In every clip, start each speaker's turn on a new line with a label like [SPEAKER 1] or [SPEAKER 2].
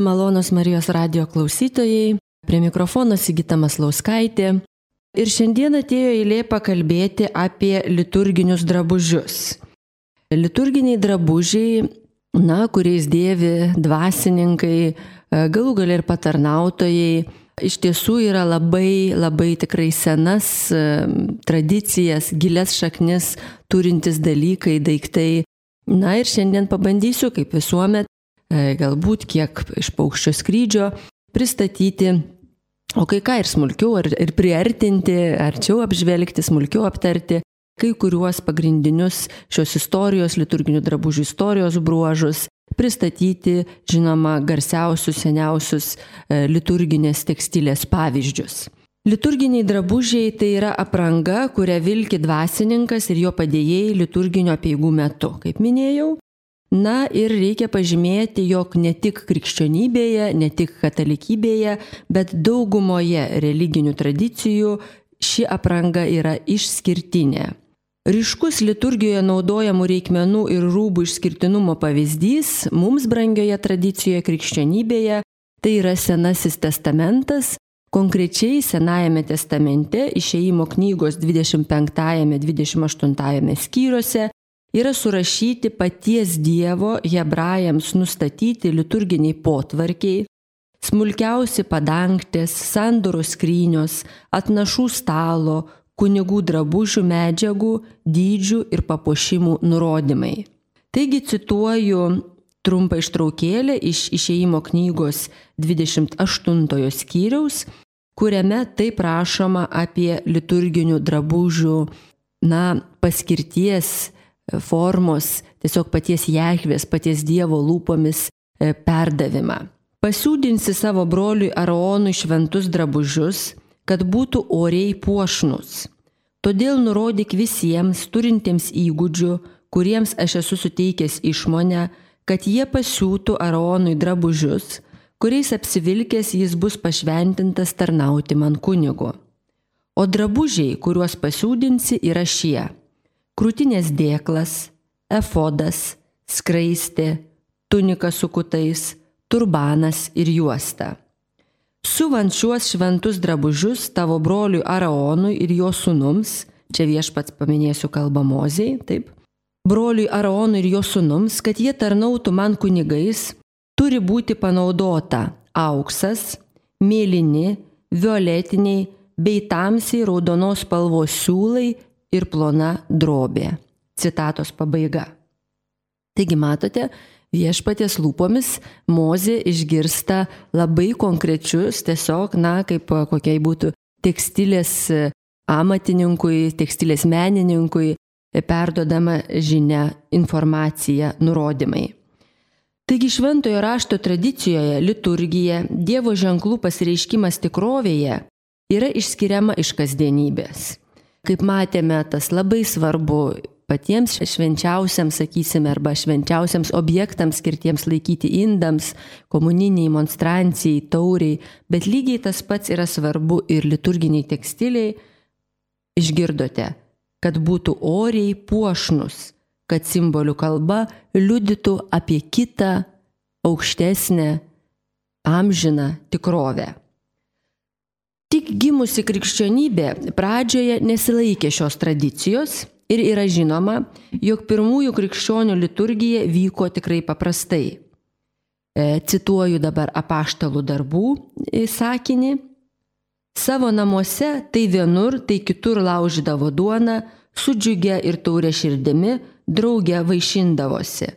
[SPEAKER 1] Malonos Marijos radio klausytojai, prie mikrofono Sigita Maslauskaitė. Ir šiandien atėjo eilė pakalbėti apie liturginius drabužius. Liturginiai drabužiai, na, kuriais dėvi dvasininkai, galų gal ir patarnautojai, iš tiesų yra labai, labai tikrai senas tradicijas, gilias šaknis turintis dalykai, daiktai. Na ir šiandien pabandysiu, kaip visuomet, E, galbūt kiek iš paukščio skrydžio pristatyti, o kai ką ir smulkiau, ar, ir priartinti, arčiau apžvelgti, smulkiau aptarti kai kuriuos pagrindinius šios istorijos, liturginių drabužių istorijos bruožus, pristatyti, žinoma, garsiausius, seniausius e, liturginės tekstilės pavyzdžius. Liturginiai drabužiai tai yra apranga, kurią vilki dvasininkas ir jo padėjėjai liturginio peigų metu. Kaip minėjau, Na ir reikia pažymėti, jog ne tik krikščionybėje, ne tik katalikybėje, bet daugumoje religinių tradicijų ši apranga yra išskirtinė. Ryškus liturgijoje naudojamų reikmenų ir rūbų išskirtinumo pavyzdys mums brangioje tradicijoje krikščionybėje tai yra Senasis testamentas, konkrečiai Senajame testamente išeimo knygos 25-28 skyriuose yra surašyti paties Dievo hebrajams nustatyti liturginiai potvarkiai, smulkiausi padangtės, sandoro skrynios, atnašų stalo, kunigų drabužių medžiagų, dydžių ir papuošimų nurodymai. Taigi cituoju trumpą ištraukėlę iš išeimo knygos 28 skyriaus, kuriame taip rašoma apie liturginių drabužių, na, paskirties formos, tiesiog paties Jehvės, paties Dievo lūpomis e, perdavimą. Pasiūdinsi savo broliui Aronui šventus drabužius, kad būtų oriai puošnus. Todėl nurodyk visiems turintiems įgūdžių, kuriems aš esu suteikęs išmonę, kad jie pasiūtų Aronui drabužius, kuriais apsivilkęs jis bus pašventintas tarnauti man kunigu. O drabužiai, kuriuos pasiūdinsi, yra šie krūtinės dėklas, efodas, skraistė, tunika su kutais, turbanas ir juosta. Suvant šiuos šventus drabužius tavo broliui Araonui ir jo sunums, čia viešpats paminėsiu kalbą moziai, taip, broliui Araonui ir jo sunums, kad jie tarnautų man kunigais, turi būti panaudota auksas, mėlyni, violetiniai bei tamsiai raudonos spalvos siūlai ir plona drobė. Citatos pabaiga. Taigi matote, viešpaties lūpomis Mozė išgirsta labai konkrečius, tiesiog, na, kaip kokiai būtų tekstilės amatininkui, tekstilės menininkui perdodama žinia, informacija, nurodymai. Taigi šventojo rašto tradicijoje liturgija, Dievo ženklų pasireiškimas tikrovėje yra išskiriama iš kasdienybės. Kaip matėme, tas labai svarbu patiems švenčiausiams, sakysime, arba švenčiausiams objektams skirtiems laikyti indams, komuniniai, monstrancijai, tauriai, bet lygiai tas pats yra svarbu ir liturginiai tekstiliai. Išgirdote, kad būtų oriai puošnus, kad simbolių kalba liudytų apie kitą, aukštesnę, amžiną tikrovę. Tik gimusi krikščionybė pradžioje nesilaikė šios tradicijos ir yra žinoma, jog pirmųjų krikščionių liturgija vyko tikrai paprastai. E, cituoju dabar apaštalų darbų sakinį. Savo namuose tai vienur, tai kitur laužydavo duoną, su džiugia ir taurė širdimi drauge vaišindavosi.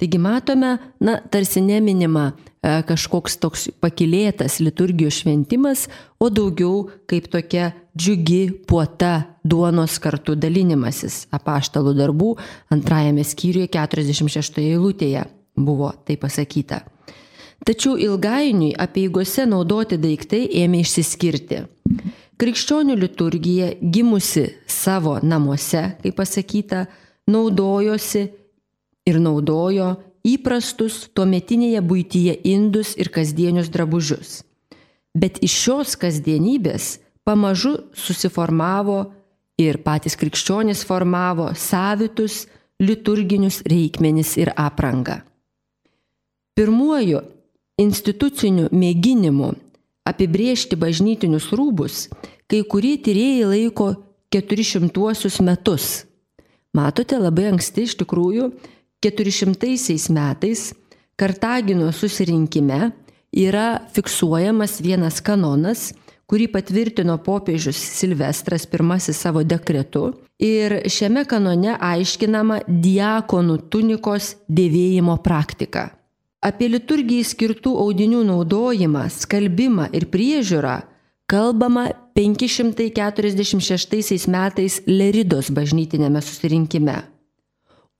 [SPEAKER 1] Taigi matome, na, tarsi neminima E, kažkoks toks pakilėtas liturgijos šventimas, o daugiau kaip tokia džiugi puota duonos kartu dalinimasis apaštalų darbų antrajame skyriuje 46 eilutėje buvo tai pasakyta. Tačiau ilgainiui apieigose naudoti daiktai ėmė išsiskirti. Krikščionių liturgija gimusi savo namuose, kaip pasakyta, naudojosi ir naudojo įprastus tuometinėje būtyje indus ir kasdienius drabužius. Bet iš šios kasdienybės pamažu susiformavo ir patys krikščionys formavo savitus liturginius reikmenis ir aprangą. Pirmuoju institucinių mėginimų apibriežti bažnytinius rūbus, kai kurie tyrėjai laiko 400 metus. Matote, labai anksti iš tikrųjų 400 metais Kartagino susirinkime yra fiksuojamas vienas kanonas, kurį patvirtino popiežius Silvestras I savo dekretu. Ir šiame kanone aiškinama diakonų tunikos dėvėjimo praktika. Apie liturgijai skirtų audinių naudojimą, skalbimą ir priežiūrą kalbama 546 metais Leridos bažnytinėme susirinkime.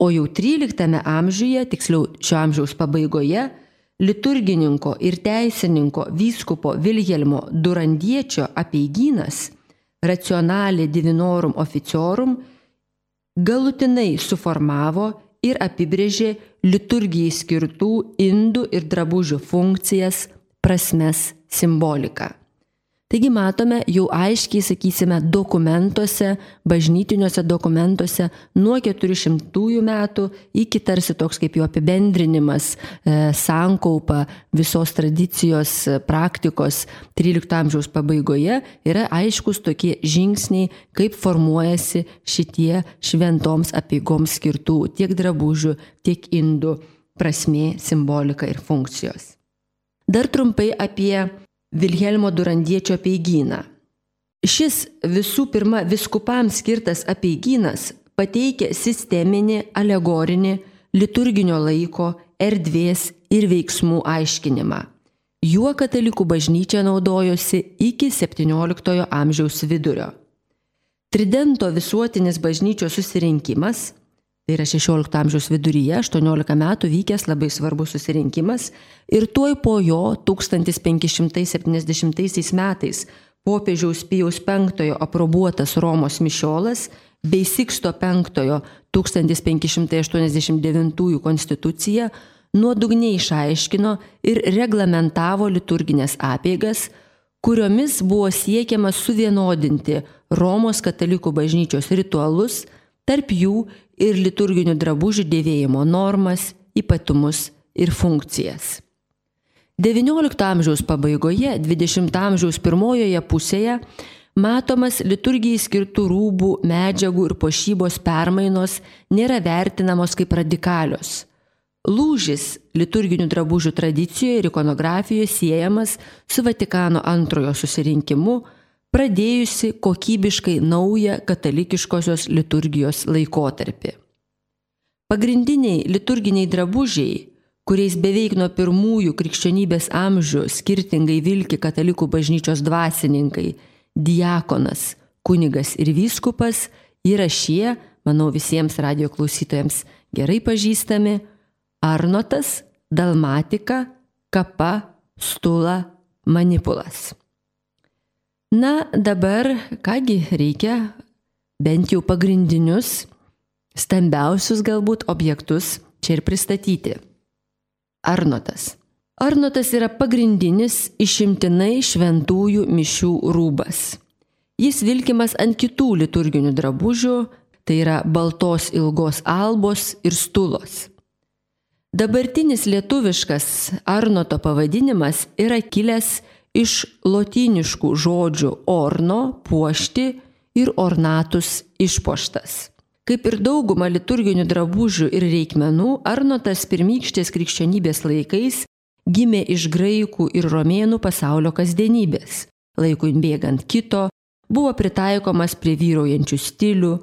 [SPEAKER 1] O jau XIII amžiuje, tiksliau šio amžiaus pabaigoje, liturgininko ir teisininko vyskupo Vilhelmo Durandiečio apeigynas Racionalė Divinorum Oficiorum galutinai suformavo ir apibrėžė liturgijai skirtų indų ir drabužių funkcijas, prasmes, simboliką. Taigi matome jau aiškiai, sakysime, dokumentuose, bažnytiniuose dokumentuose nuo 400 metų iki tarsi toks kaip jo apibendrinimas, e, sankaupa visos tradicijos praktikos 13 amžiaus pabaigoje yra aiškus tokie žingsniai, kaip formuojasi šitie šventoms apigoms skirtų tiek drabužių, tiek indų prasmė, simbolika ir funkcijos. Dar trumpai apie Vilhelmo Durandiečio apeigyną. Šis visų pirma viskupams skirtas apeigynas pateikia sisteminį, alegorinį, liturginio laiko, erdvės ir veiksmų aiškinimą. Juo katalikų bažnyčia naudojosi iki XVII amžiaus vidurio. Tridento visuotinis bažnyčios susirinkimas Tai yra 16 amžiaus viduryje, 18 metų vykęs labai svarbus susirinkimas ir tuoj po jo 1570 metais popiežiaus Pijaus V aprobuotas Romos mišiolas bei Siksto V 1589 konstitucija nuodugniai išaiškino ir reglamentavo liturginės apėgas, kuriomis buvo siekiama suvienodinti Romos katalikų bažnyčios ritualus, tarp jų ir liturginių drabužių dėvėjimo normas, ypatumus ir funkcijas. XIX amžiaus pabaigoje, XX amžiaus pirmojoje pusėje matomas liturgijai skirtų rūbų, medžiagų ir pošybos permainos nėra vertinamos kaip radikalios. Lūžis liturginių drabužių tradicijoje ir ikonografijoje siejamas su Vatikano antrojo susirinkimu pradėjusi kokybiškai naują katalikiškosios liturgijos laikotarpį. Pagrindiniai liturginiai drabužiai, kuriais beveik nuo pirmųjų krikščionybės amžių skirtingai vilki katalikų bažnyčios dvasininkai - diakonas, kunigas ir vyskupas, yra šie, manau visiems radio klausytojams gerai pažįstami - Arnotas, Dalmatika, Kapa, Stula, Manipulas. Na, dabar kągi reikia bent jau pagrindinius, stambiausius galbūt objektus čia ir pristatyti. Arnotas. Arnotas yra pagrindinis išimtinai šventųjų mišių rūbas. Jis vilkimas ant kitų liturginių drabužių, tai yra baltos ilgos albos ir stulos. Dabartinis lietuviškas Arnoto pavadinimas yra kilęs iš lotyniškų žodžių orno puošti ir ornatus išpoštas. Kaip ir dauguma liturginių drabužių ir reikmenų, Arnotas pirmykštės krikščionybės laikais gimė iš graikų ir romėnų pasaulio kasdienybės. Laikui bėgant kito, buvo pritaikomas prie vyraujančių stilių,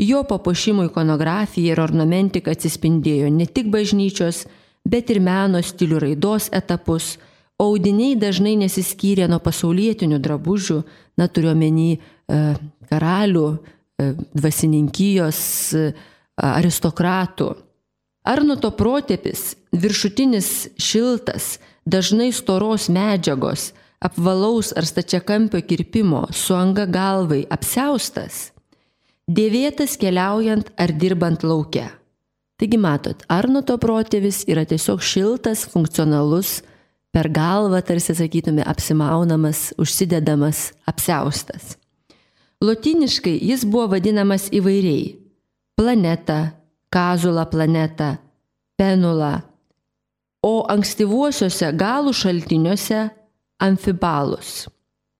[SPEAKER 1] jo papuošimo ikonografija ir ornamentika atsispindėjo ne tik bažnyčios, bet ir meno stilių raidos etapus, audiniai dažnai nesiskyrė nuo pasaulietinių drabužių, na turiuomenį e, karalių, e, dvasininkijos, e, aristokratų. Arnoto protėpis, viršutinis šiltas, dažnai storos medžiagos, apvalaus ar stačiakampio kirpimo, su anga galvai apseustas, dėvėtas keliaujant ar dirbant laukia. Taigi matot, Arnoto protėvis yra tiesiog šiltas, funkcionalus per galvą, tarsi sakytume, apsimaunamas, užsidedamas, apseustas. Lotiniškai jis buvo vadinamas įvairiai - planeta, kazula planeta, penula, o ankstyvuosiuose galų šaltiniuose amfibalus.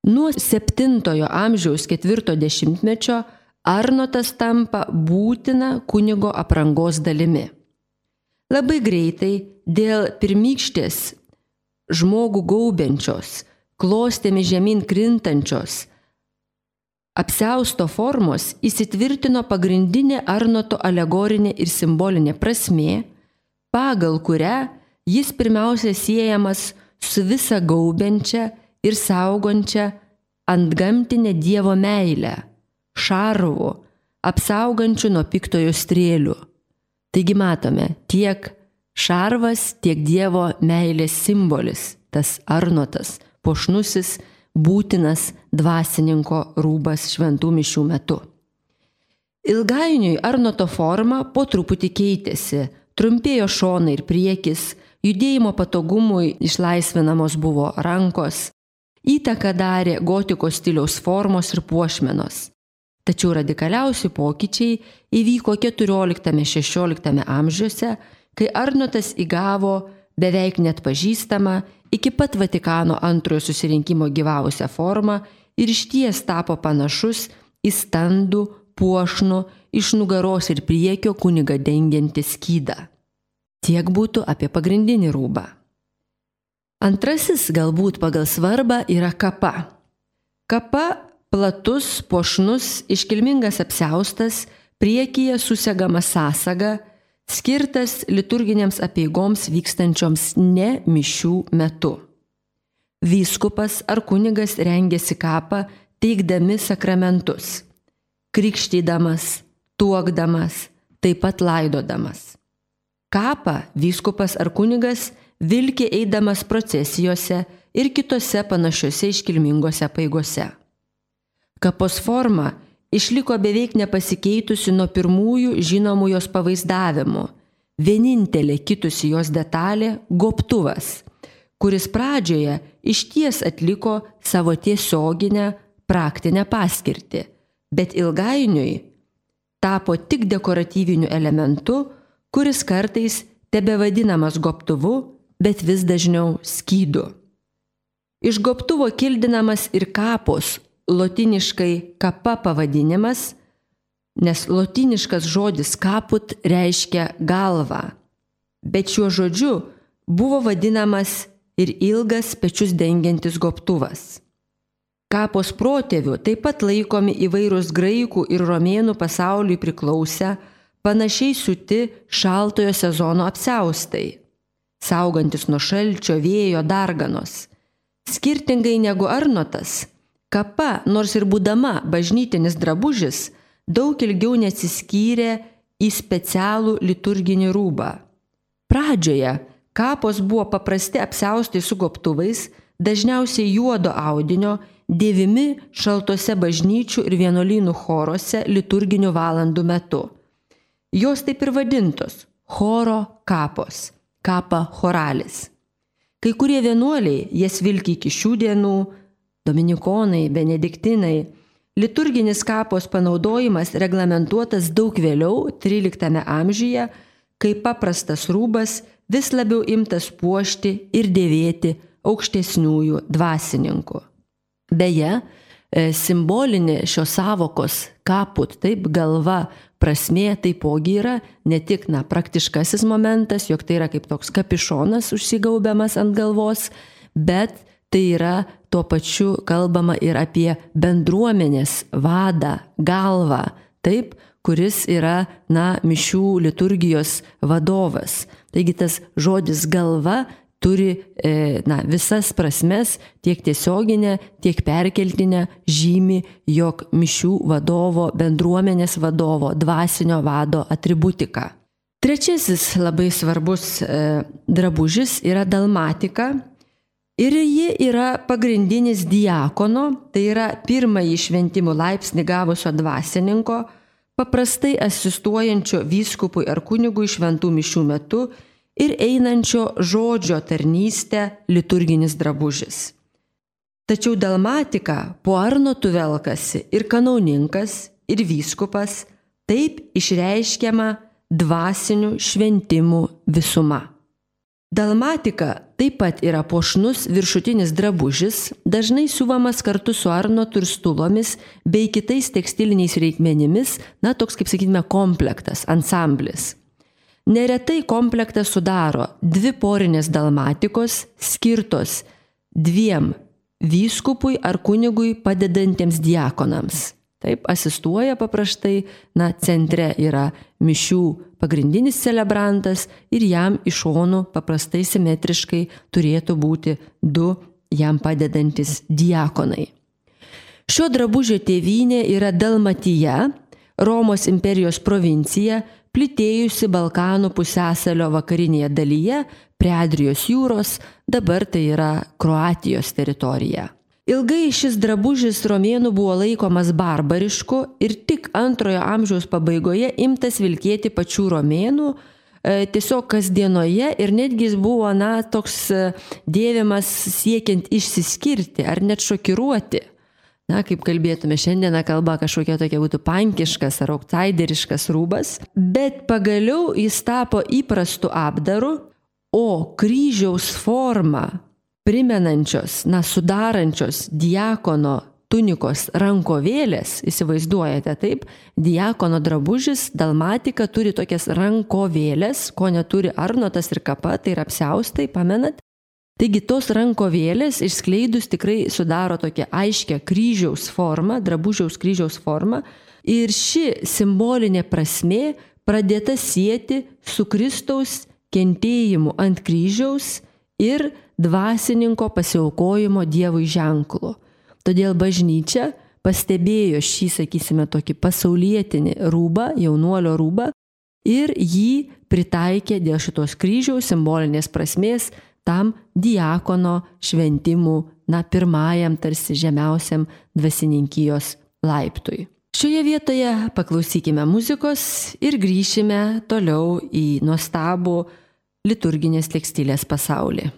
[SPEAKER 1] Nuo 7 amžiaus 40-mečio Arnotas tampa būtina kunigo aprangos dalimi. Labai greitai dėl pirmykštės žmogų gaubiančios, klostėmi žemyn krintančios, apsausto formos įsitvirtino pagrindinė Arnoto alegorinė ir simbolinė prasmė, pagal kurią jis pirmiausia siejamas su visa gaubiančia ir saugančia antgamtinė Dievo meilė, šarvu, apsaugančiu nuo piktojo strėlių. Taigi matome tiek šarvas, tiek Dievo meilės simbolis, tas arnotas, pošnusis, būtinas dvasininko rūbas šventų mišių metu. Ilgainiui arnoto forma po truputį keitėsi, trumpėjo šonai ir priekis, judėjimo patogumui išlaisvinamos buvo rankos, įtaką darė gotikos stiliaus formos ir puošmenos. Tačiau radikaliausi pokyčiai įvyko 14-16 amžiuose, kai Arnotas įgavo beveik net pažįstamą iki pat Vatikano antrojo susirinkimo gyvavusią formą ir išties tapo panašus į standų, puošnų, iš nugaros ir priekio kuniga dengiantį skydą. Tiek būtų apie pagrindinį rūbą. Antrasis galbūt pagal svarbą yra kapa. Kapa platus, pošnus, iškilmingas apseustas, priekyje susegama sąsaga, skirtas liturginėms apieigoms vykstančioms ne mišių metu. Vyskupas ar kunigas rengėsi kapą teikdami sakramentus - krikštydamas, tuokdamas, taip pat laidodamas. Kapą vyskupas ar kunigas vilkė eidamas procesijose ir kitose panašiose iškilmingose paigose. Kapos forma išliko beveik nepasikeitusi nuo pirmųjų žinomų jos pavaizdavimų. Vienintelė kitusi jos detalė - goptuvas, kuris pradžioje išties atliko savo tiesioginę praktinę paskirtį, bet ilgainiui tapo tik dekoratyviniu elementu, kuris kartais tebe vadinamas goptuvu, bet vis dažniau skydu. Iš goptuvo kildinamas ir kapos, lotiniškai kapa pavadinimas, nes lotiniškas žodis kaput reiškia galvą. Bet šiuo žodžiu buvo vadinamas ir ilgas pečius dengiantis goptuvas. Kapos protėvių taip pat laikomi įvairūs graikų ir romėnų pasauliui priklausę panašiai siūti šaltojo sezono apseustai, saugantis nuo šalčio, vėjo, darganos. Skirtingai negu Arnotas, kapa, nors ir būdama bažnytinis drabužis, daug ilgiau neatsiskyrė į specialų liturginį rūbą. Pradžioje kapos buvo paprasti apseustai su goptuvais, dažniausiai juodo audinio, dėvimi šaltose bažnyčių ir vienuolynų choruose liturginių valandų metu. Jos taip ir vadintos - choro kapos, kapa choralis. Kai kurie vienuoliai jas vilki iki šių dienų - dominikonai, benediktinai. Liturginis kapos panaudojimas reglamentuotas daug vėliau, XIII amžiuje, kai paprastas rūbas vis labiau imtas puošti ir dėvėti aukštesniųjų dvasininkų. Beje, e, simbolinė šios savokos kaput, taip galva, prasmė taipogi yra ne tik na, praktiškasis momentas, jog tai yra kaip toks kapišonas užsigaubiamas ant galvos, bet tai yra tuo pačiu kalbama ir apie bendruomenės vadą, galvą, taip, kuris yra, na, mišių liturgijos vadovas. Taigi tas žodis galva turi e, na, visas prasmes, tiek tiesioginę, tiek perkeltinę žymi, jog mišių vadovo, bendruomenės vadovo, dvasinio vado atributika. Trečiasis labai svarbus e, drabužis yra dalmatika. Ir ji yra pagrindinis diakono, tai yra pirmąjį šventimų laipsnį gavusio dvasininko, paprastai asistuojančio vyskupui ar kunigui šventų mišių metu ir einančio žodžio tarnystę liturginis drabužis. Tačiau dalmatika po arnotų velkasi ir kanauninkas, ir vyskupas, taip išreiškiama dvasinių šventimų visuma. Dalmatika taip pat yra pošnus viršutinis drabužis, dažnai siuvamas kartu su arnotu ir stulomis bei kitais tekstiliniais reikmenimis, na toks kaip sakytume komplektas, ansamblis. Neretai komplektą sudaro dvi porinės dalmatikos skirtos dviem vyskupui ar kunigui padedantiems diakonams. Taip, asistuoja paprastai, na, centre yra mišių pagrindinis celebrantas ir jam iš šonų paprastai simetriškai turėtų būti du jam padedantis diakonai. Šio drabužio tėvynė yra Dalmatija, Romos imperijos provincija, plitėjusi Balkanų pusęsalio vakarinėje dalyje prie Adrijos jūros, dabar tai yra Kroatijos teritorija. Ilgai šis drabužis romėnų buvo laikomas barbarišku ir tik antrojo amžiaus pabaigoje imtas vilkėti pačių romėnų, e, tiesiog kasdienoje ir netgi jis buvo, na, toks e, dėvimas siekiant išsiskirti ar net šokiruoti. Na, kaip kalbėtume šiandieną kalba kažkokia tokia būtų pankiškas ar auktaideriškas rūbas, bet pagaliau jis tapo įprastu apdaru, o kryžiaus forma primenančios, na, sudarančios diakono tunikos rankovėlės, įsivaizduojate taip, diakono drabužis, dalmatika turi tokias rankovėlės, ko neturi Arnotas ir kapa, tai yra apsiaustai, pamenat? Taigi tos rankovėlės išskleidus tikrai sudaro tokią aiškę kryžiaus formą, drabužiaus kryžiaus formą. Ir ši simbolinė prasme pradėta sieti su Kristaus kentėjimu ant kryžiaus ir dvasininko pasiaukojimo Dievui ženklu. Todėl bažnyčia pastebėjo šį, sakysime, tokį pasaulietinį rūbą, jaunuolio rūbą ir jį pritaikė dėl šitos kryžiaus simbolinės prasmės tam diakono šventimų, na, pirmajam tarsi žemiausiam dvasininkijos laiptui. Šioje vietoje paklausykime muzikos ir grįšime toliau į nuostabų liturginės tekstilės pasaulį.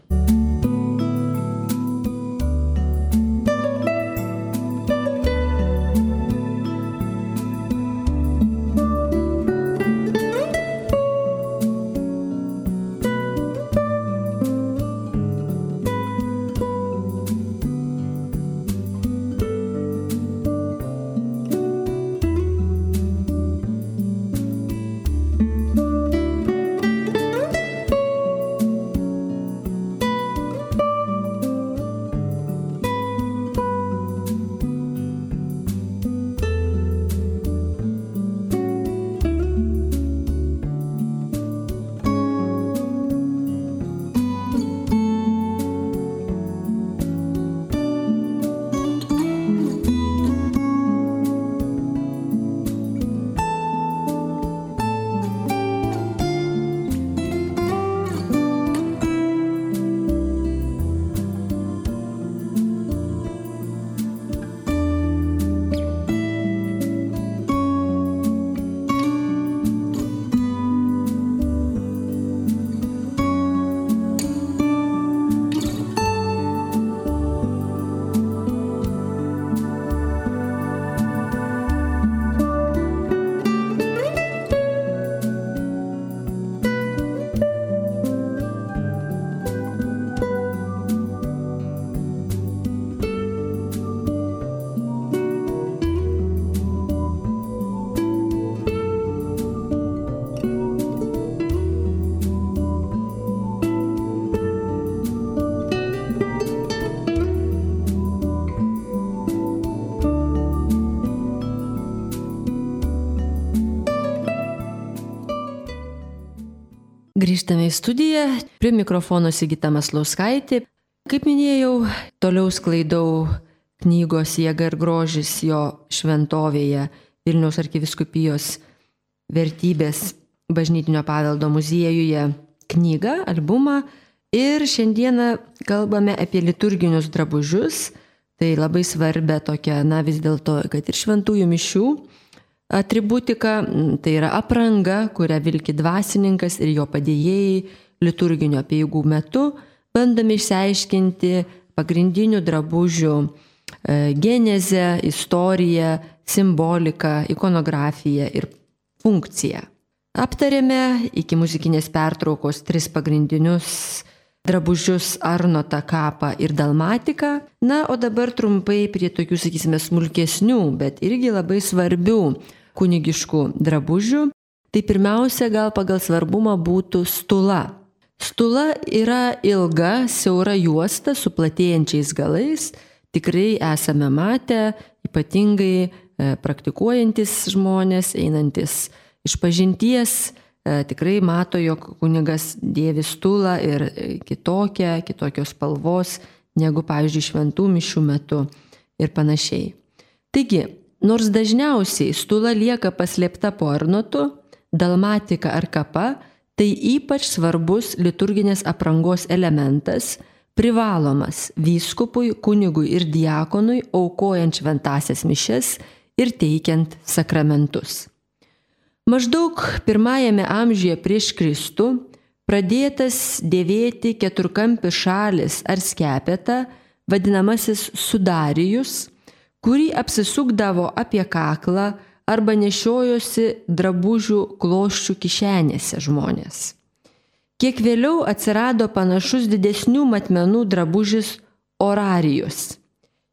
[SPEAKER 1] Grįžtame į studiją, prie mikrofono Sigita Maslauskaitė. Kaip minėjau, toliau sklaidau knygos Jėga ir grožis jo šventovėje Vilniaus arkiviskupijos vertybės bažnytinio paveldo muziejuje knygą, albumą. Ir šiandieną kalbame apie liturginius drabužius. Tai labai svarbia tokia, na vis dėlto, kad ir šventųjų mišių atributika, tai yra apranga, kurią vilki dvasininkas ir jo padėjėjai liturginio apieigų metu, bandome išsiaiškinti pagrindinių drabužių e, genezę, istoriją, simboliką, ikonografiją ir funkciją. Aptarėme iki muzikinės pertraukos tris pagrindinius drabužius Arnotą kapą ir dalmatiką. Na, o dabar trumpai prie tokių, sakysime, smulkesnių, bet irgi labai svarbių kunigiškų drabužių. Tai pirmiausia, gal pagal svarbumą būtų stula. Stula yra ilga, siaura juosta su platėjančiais galais. Tikrai esame matę, ypatingai e, praktikuojantis žmonės, einantis iš pažinties, e, tikrai mato, jog kunigas dėvi stulą ir e, kitokią, kitokios spalvos negu, pavyzdžiui, šventų mišių metu ir panašiai. Taigi, nors dažniausiai stula lieka paslėpta po arnotu, dalmatika ar kapa, Tai ypač svarbus liturginės aprangos elementas, privalomas vyskupui, kunigui ir diakonui aukojant šventasias mišes ir teikiant sakramentus. Maždaug pirmajame amžiuje prieš Kristų pradėtas dėvėti keturkampis šalis ar skepeta, vadinamasis sudarijus, kurį apsisukdavo apie kaklą, arba nešiojosi drabužių kloščių kišenėse žmonės. Kiek vėliau atsirado panašus didesnių matmenų drabužis orarijus.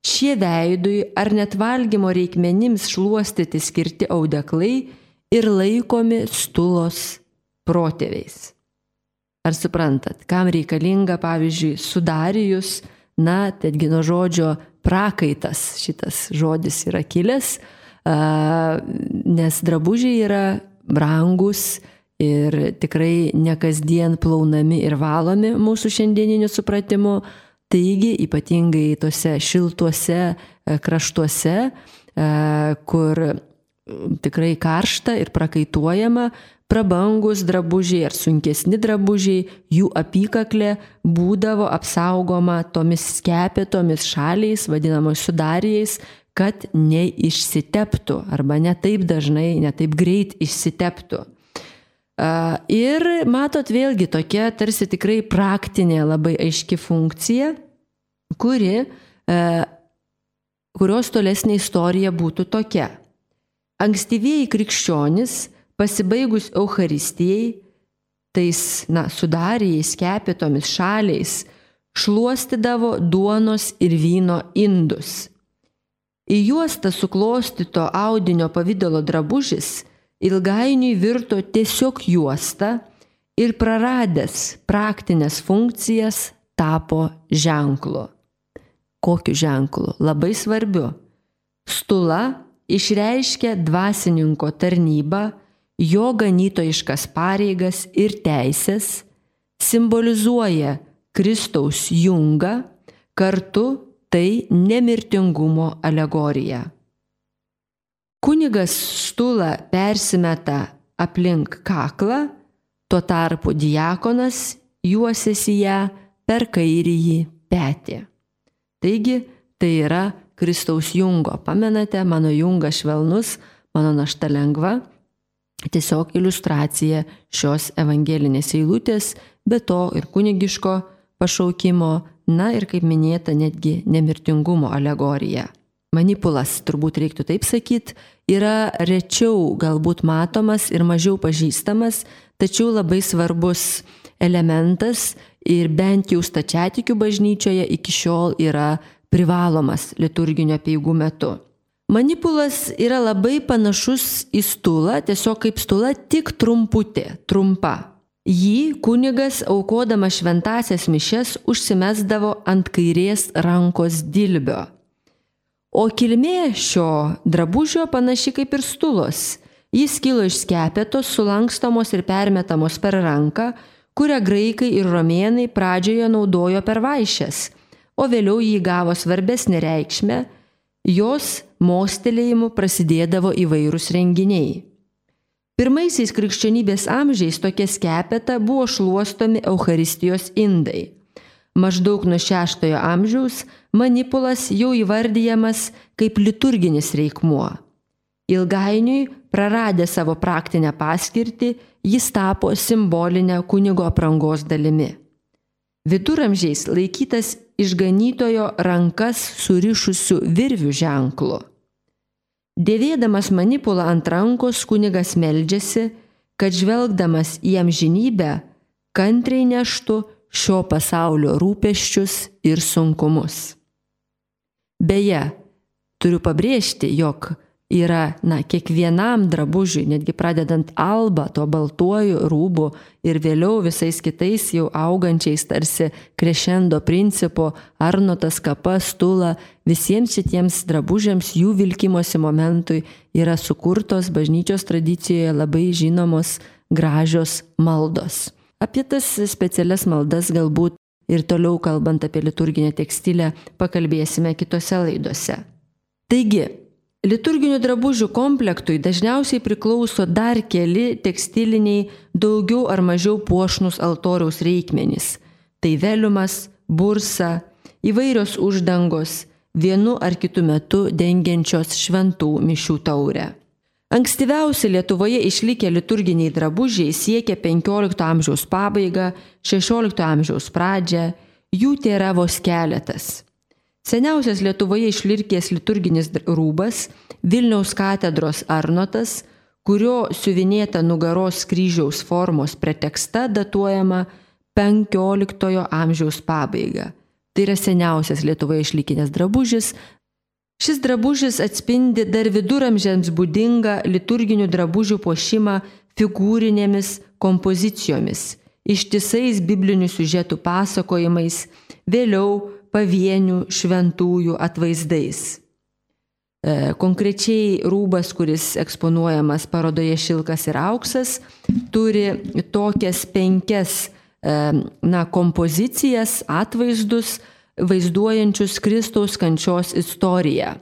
[SPEAKER 1] Šie veidui ar net valgymo reikmenims šluostyti skirti audeklai ir laikomi stulos protėviais. Ar suprantat, kam reikalinga, pavyzdžiui, sudarijus, na, tedgi nuo žodžio prakaitas šitas žodis yra kilęs, nes drabužiai yra brangus ir tikrai ne kasdien plaunami ir valomi mūsų šiandieniniu supratimu. Taigi, ypatingai tose šiltuose e, kraštuose, e, kur tikrai karšta ir prakaituojama, prabangus drabužiai ar sunkesni drabužiai, jų apykaklė būdavo apsaugoma tomis skepėtomis šaliais, vadinamos sudarijais, kad neišsiteptų arba ne taip dažnai, ne taip greit išsiteptų. Ir matot vėlgi tokia tarsi tikrai praktinė labai aiški funkcija, kuri, kurios tolesnė istorija būtų tokia. Ankstyvieji krikščionys, pasibaigus Euharistijai, tais, na, sudarijais, kepėtomis šaliais, šluostydavo duonos ir vyno indus Į juostą suklostyto audinio pavydalo drabužis ilgainiui virto tiesiog juosta ir praradęs praktinės funkcijas tapo ženklu. Kokiu ženklu? Labai svarbiu. Stula išreiškia dvasininko tarnybą, jo ganytojiškas pareigas ir teisės, simbolizuoja Kristaus jungą, kartu tai nemirtingumo alegorija. Kunigas stulą persimeta aplink kaklą, tuo tarpu diakonas juosiasi ją per kairįjį petį. Taigi tai yra Kristaus jungo. Pamenate, mano jungas švelnus, mano našta lengva. Tiesiog iliustracija šios evangelinės eilutės, be to ir kunigiško pašaukimo Na ir kaip minėta, netgi nemirtingumo alegorija. Manipulas, turbūt reiktų taip sakyti, yra rečiau galbūt matomas ir mažiau pažįstamas, tačiau labai svarbus elementas ir bent jau stačiatikių bažnyčioje iki šiol yra privalomas liturginio peigų metu. Manipulas yra labai panašus į stulą, tiesiog kaip stula, tik trumputė, trumpa. Jį kunigas aukodama šventasias mišes užsimesdavo ant kairės rankos dilbio. O kilmė šio drabužio panaši kaip ir stulos. Jis kilo iš skepetos, sulankstomos ir permetamos per ranką, kurią graikai ir romėnai pradžioje naudojo per vaišes, o vėliau jį gavo svarbesnį reikšmę, jos mostelėjimu prasidėdavo įvairūs renginiai. Pirmaisiais krikščionybės amžiais tokia skepeta buvo šluostomi Euharistijos indai. Maždaug nuo šeštojo amžiaus manipulas jau įvardyjamas kaip liturginis reikmuo. Ilgainiui, praradę savo praktinę paskirtį, jis tapo simbolinę kunigo aprangos dalimi. Viduramžiais laikytas išganytojo rankas surišusių virvių ženklu. Dėvėdamas manipulą ant rankos kunigas meldžiasi, kad žvelgdamas į amžinybę kantriai neštų šio pasaulio rūpeščius ir sunkumus. Beje, turiu pabrėžti, jog yra, na, kiekvienam drabužiui, netgi pradedant alba, to baltuoju rūbu ir vėliau visais kitais jau augančiais tarsi krešendo principu, arnotas, kapa, stula, visiems šitiems drabužiams jų vilkimosi momentui yra sukurtos bažnyčios tradicijoje labai žinomos gražios maldos. Apie tas specialias maldas galbūt ir toliau kalbant apie liturginę tekstilę pakalbėsime kitose laidose. Taigi, Liturginių drabužių komplektui dažniausiai priklauso dar keli tekstiliniai daugiau ar mažiau puošnus altoriaus reikmenys. Tai veliumas, bursa, įvairios uždangos, vienu ar kitu metu dengiančios šventų mišių taurę. Ankstyviausi Lietuvoje išlikę liturginiai drabužiai siekia XV amžiaus pabaigą, XVI amžiaus pradžią, jų tėra vos keletas. Seniausias Lietuvoje išlirkęs liturginis rūbas - Vilniaus katedros Arnotas, kurio siuvinėta nugaros kryžiaus formos preteksta datuojama XV amžiaus pabaiga. Tai yra seniausias Lietuvoje išlikinęs drabužis. Šis drabužis atspindi dar viduramžiams būdingą liturginių drabužių puošimą figūrinėmis kompozicijomis, ištisais biblinių siužetų pasakojimais, vėliau pavienių šventųjų atvaizdais. E, konkrečiai rūbas, kuris eksponuojamas parodoje Šilkas ir Auksas, turi tokias penkias e, na, kompozicijas, atvaizdus, vaizduojančius Kristaus kančios istoriją.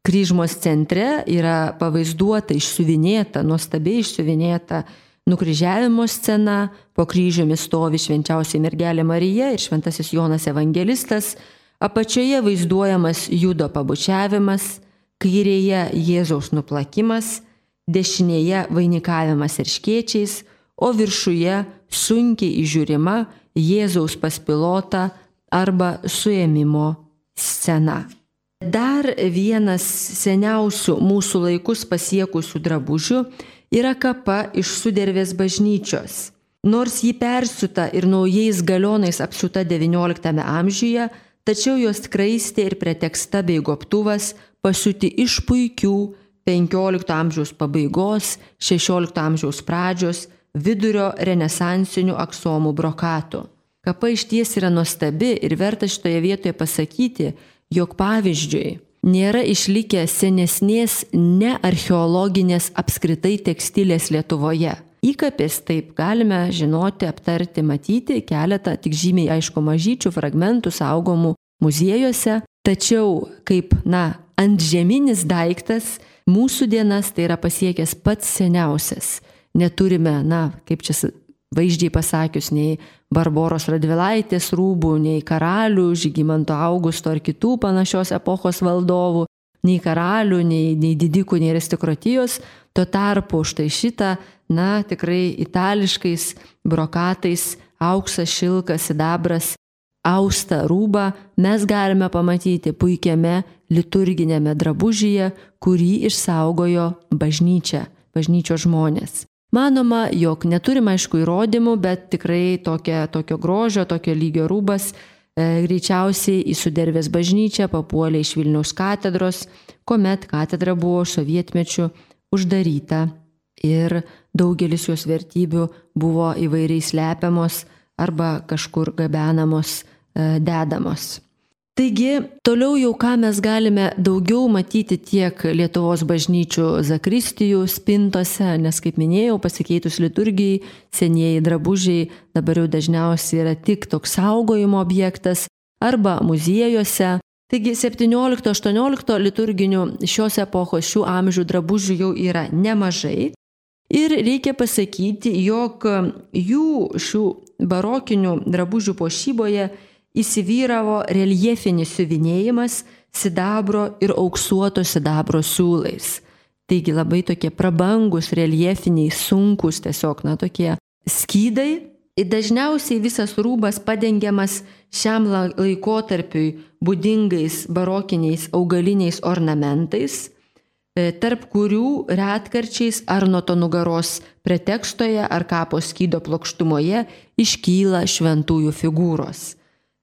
[SPEAKER 1] Kryžmos centre yra pavaizduota išsiuvinėta, nuostabiai išsiuvinėta nukryžiavimo scena, po kryžiumi stovi švenčiausiai mergelė Marija ir šventasis Jonas Evangelistas, apačioje vaizduojamas judo pabučiavimas, kairėje Jėzaus nuplakimas, dešinėje vainikavimas ir škiečiais, o viršuje sunkiai įžiūrima Jėzaus paspilota arba suėmimo scena. Dar vienas seniausių mūsų laikus pasiekusių drabužių yra kapa iš sudervės bažnyčios. Nors ji persiuta ir naujais galionais apsiuta XIX amžiuje, tačiau jos kraistė ir preteksta bei goptuvas pasiūti iš puikių XV amžiaus pabaigos, XVI amžiaus pradžios, vidurio renesansinių aksomų brokatų. Kapa iš ties yra nuostabi ir verta šitoje vietoje pasakyti, jog pavyzdžiui, nėra išlikę senesnės nearcheologinės apskritai tekstilės Lietuvoje. Įkapės taip galime žinoti, aptarti, matyti keletą tik žymiai aišku mažyčių fragmentų saugomų muziejuose, tačiau kaip, na, antžeminis daiktas mūsų dienas tai yra pasiekęs pats seniausias. Neturime, na, kaip čia vaizdžiai pasakius, nei Barboros Radvilaitės rūbų, nei karalių, Žygimanto Augusto ar kitų panašios epochos valdovų, nei karalių, nei, nei didikų, nei aristokratijos. Tuo tarpu štai šitą, na, tikrai itališkais brokatais, auksas, šilkas, sidabras, austą rūbą mes galime pamatyti puikiame liturginėme drabužyje, kurį išsaugojo bažnyčia, bažnyčios žmonės. Manoma, jog neturim aišku įrodymų, bet tikrai tokia, tokio grožio, tokio lygio rūbas e, greičiausiai į sudervės bažnyčią papuolė iš Vilniaus katedros, kuomet katedra buvo sovietmečių uždaryta ir daugelis jos vertybių buvo įvairiai slepiamos arba kažkur gabenamos, e, dedamos. Taigi, toliau jau ką mes galime daugiau matyti tiek Lietuvos bažnyčių zakristijų spintose, nes kaip minėjau, pasikeitus liturgijai, senieji drabužiai dabar jau dažniausiai yra tik toks saugojimo objektas arba muziejuose. Taigi 17-18 liturginių šios epochos, šių amžių drabužių jau yra nemažai. Ir reikia pasakyti, jog jų šių barokinių drabužių pošyboje įsivyravo reljefinis siuvinėjimas sidabro ir auksuoto sidabro siūlais. Taigi labai tokie prabangus, reljefiniai, sunkus, tiesiog, na, tokie skydai. Ir dažniausiai visas rūbas padengiamas šiam laikotarpiui būdingais barokiniais augaliniais ornamentais. e, tarp kurių retkarčiais Arnoto nugaros pretekstoje ar kapo skydo plokštumoje iškyla šventųjų figūros.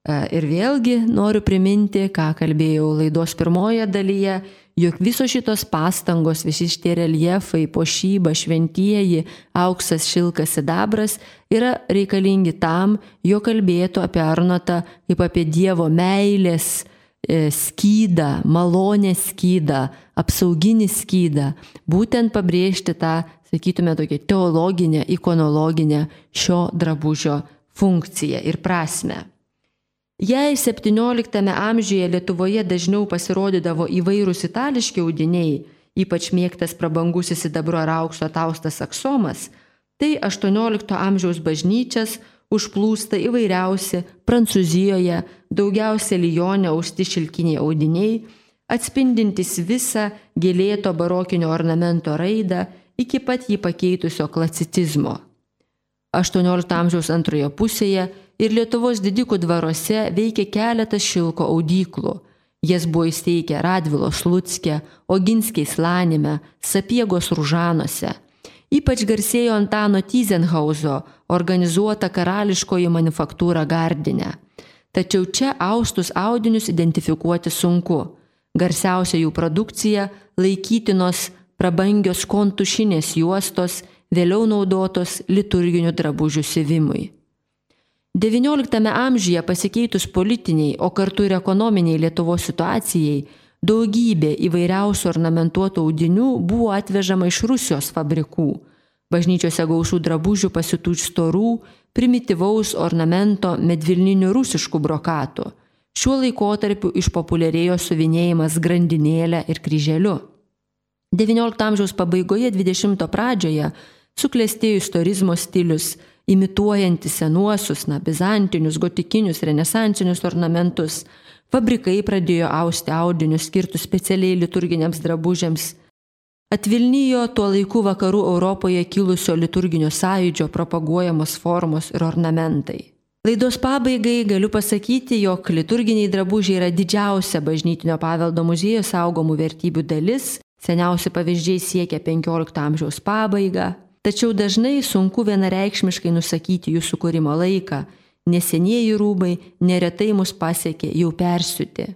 [SPEAKER 1] E, ir vėlgi noriu priminti, ką kalbėjau laidos pirmoje dalyje, jog visos šitos pastangos, visi šitie reljefai, pošyba, šventieji, auksas, šilkas, sidabras yra reikalingi tam, jo kalbėtų apie Arnotą kaip apie Dievo meilės, E, skydą, malonę skydą, apsauginį skydą, būtent pabrėžti tą, sakytume, tokią teologinę, ikonologinę šio drabužio funkciją ir prasme. Jei XVII amžiuje Lietuvoje dažniau pasirodydavo įvairūs itališki audiniai, ypač mėgtas prabangusis sidabro ar aukso taustas aksomas, tai XVIII amžiaus bažnyčias užplūsta įvairiausi Prancūzijoje, daugiausia Lyonė austi šilkiniai audiniai, atspindintys visą gėlėto barokinio ornamento raidą iki pat jį pakeitusio klasicizmo. XVIII amžiaus antroje pusėje ir Lietuvos didikų dvaruose veikė keletas šilko audyklų. Jas buvo įsteigę Radvilos Lutskė, Oginskiai Slanime, Sapiegos Ružanuose – Ypač garsėjo Antano Tyzenhauzo organizuota karališkoji manufaktūra Gardinė. Tačiau čia austus audinius identifikuoti sunku. Garsiausia jų produkcija - laikytinos prabangios kontušinės juostos, vėliau naudotos liturginių drabužių siuvimui. XIX amžiuje pasikeitus politiniai, o kartu ir ekonominiai Lietuvos situacijai, Daugybė įvairiausių ornamentuotų audinių buvo atvežama iš Rusijos fabrikų. Bažnyčiose gaušų drabužių pasitų iš storų, primityvaus ornamento medvilninių rusiškų brokatų. Šiuo laikotarpiu išpopuliarėjo suvinėjimas grandinėlę ir kryželiu. XIX amžiaus pabaigoje, XX pradžioje suklestėjo istorizmo stilius, imituojantis senuosius, na, bizantinius, gotikinius, renesansinius ornamentus, Fabrikai pradėjo austi audinius skirtus specialiai liturginiams drabužiams. Atvilnijo tuo laiku vakarų Europoje kilusio liturginio sąjūdžio propaguojamos formos ir ornamentai. Laidos pabaigai galiu pasakyti, jog liturginiai drabužiai yra didžiausia bažnytinio paveldo muziejo saugomų vertybių dalis, seniausi pavyzdžiai siekia XV amžiaus pabaigą, tačiau dažnai sunku vienareikšmiškai nusakyti jų sukūrimo laiką, Nesenieji rūbai neretai mus pasiekė jau persiūti.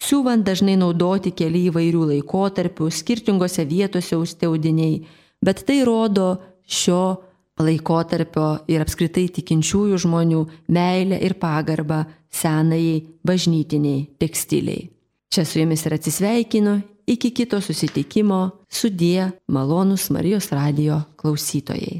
[SPEAKER 1] Siūvant dažnai naudoti keli įvairių laikotarpių, skirtingose vietose austeudiniai, bet tai rodo šio laikotarpio ir apskritai tikinčiųjų žmonių meilę ir pagarbą senai bažnytiniai tekstiliai. Čia su jumis ir atsisveikinu, iki kito susitikimo, sudie malonus Marijos radio klausytojai.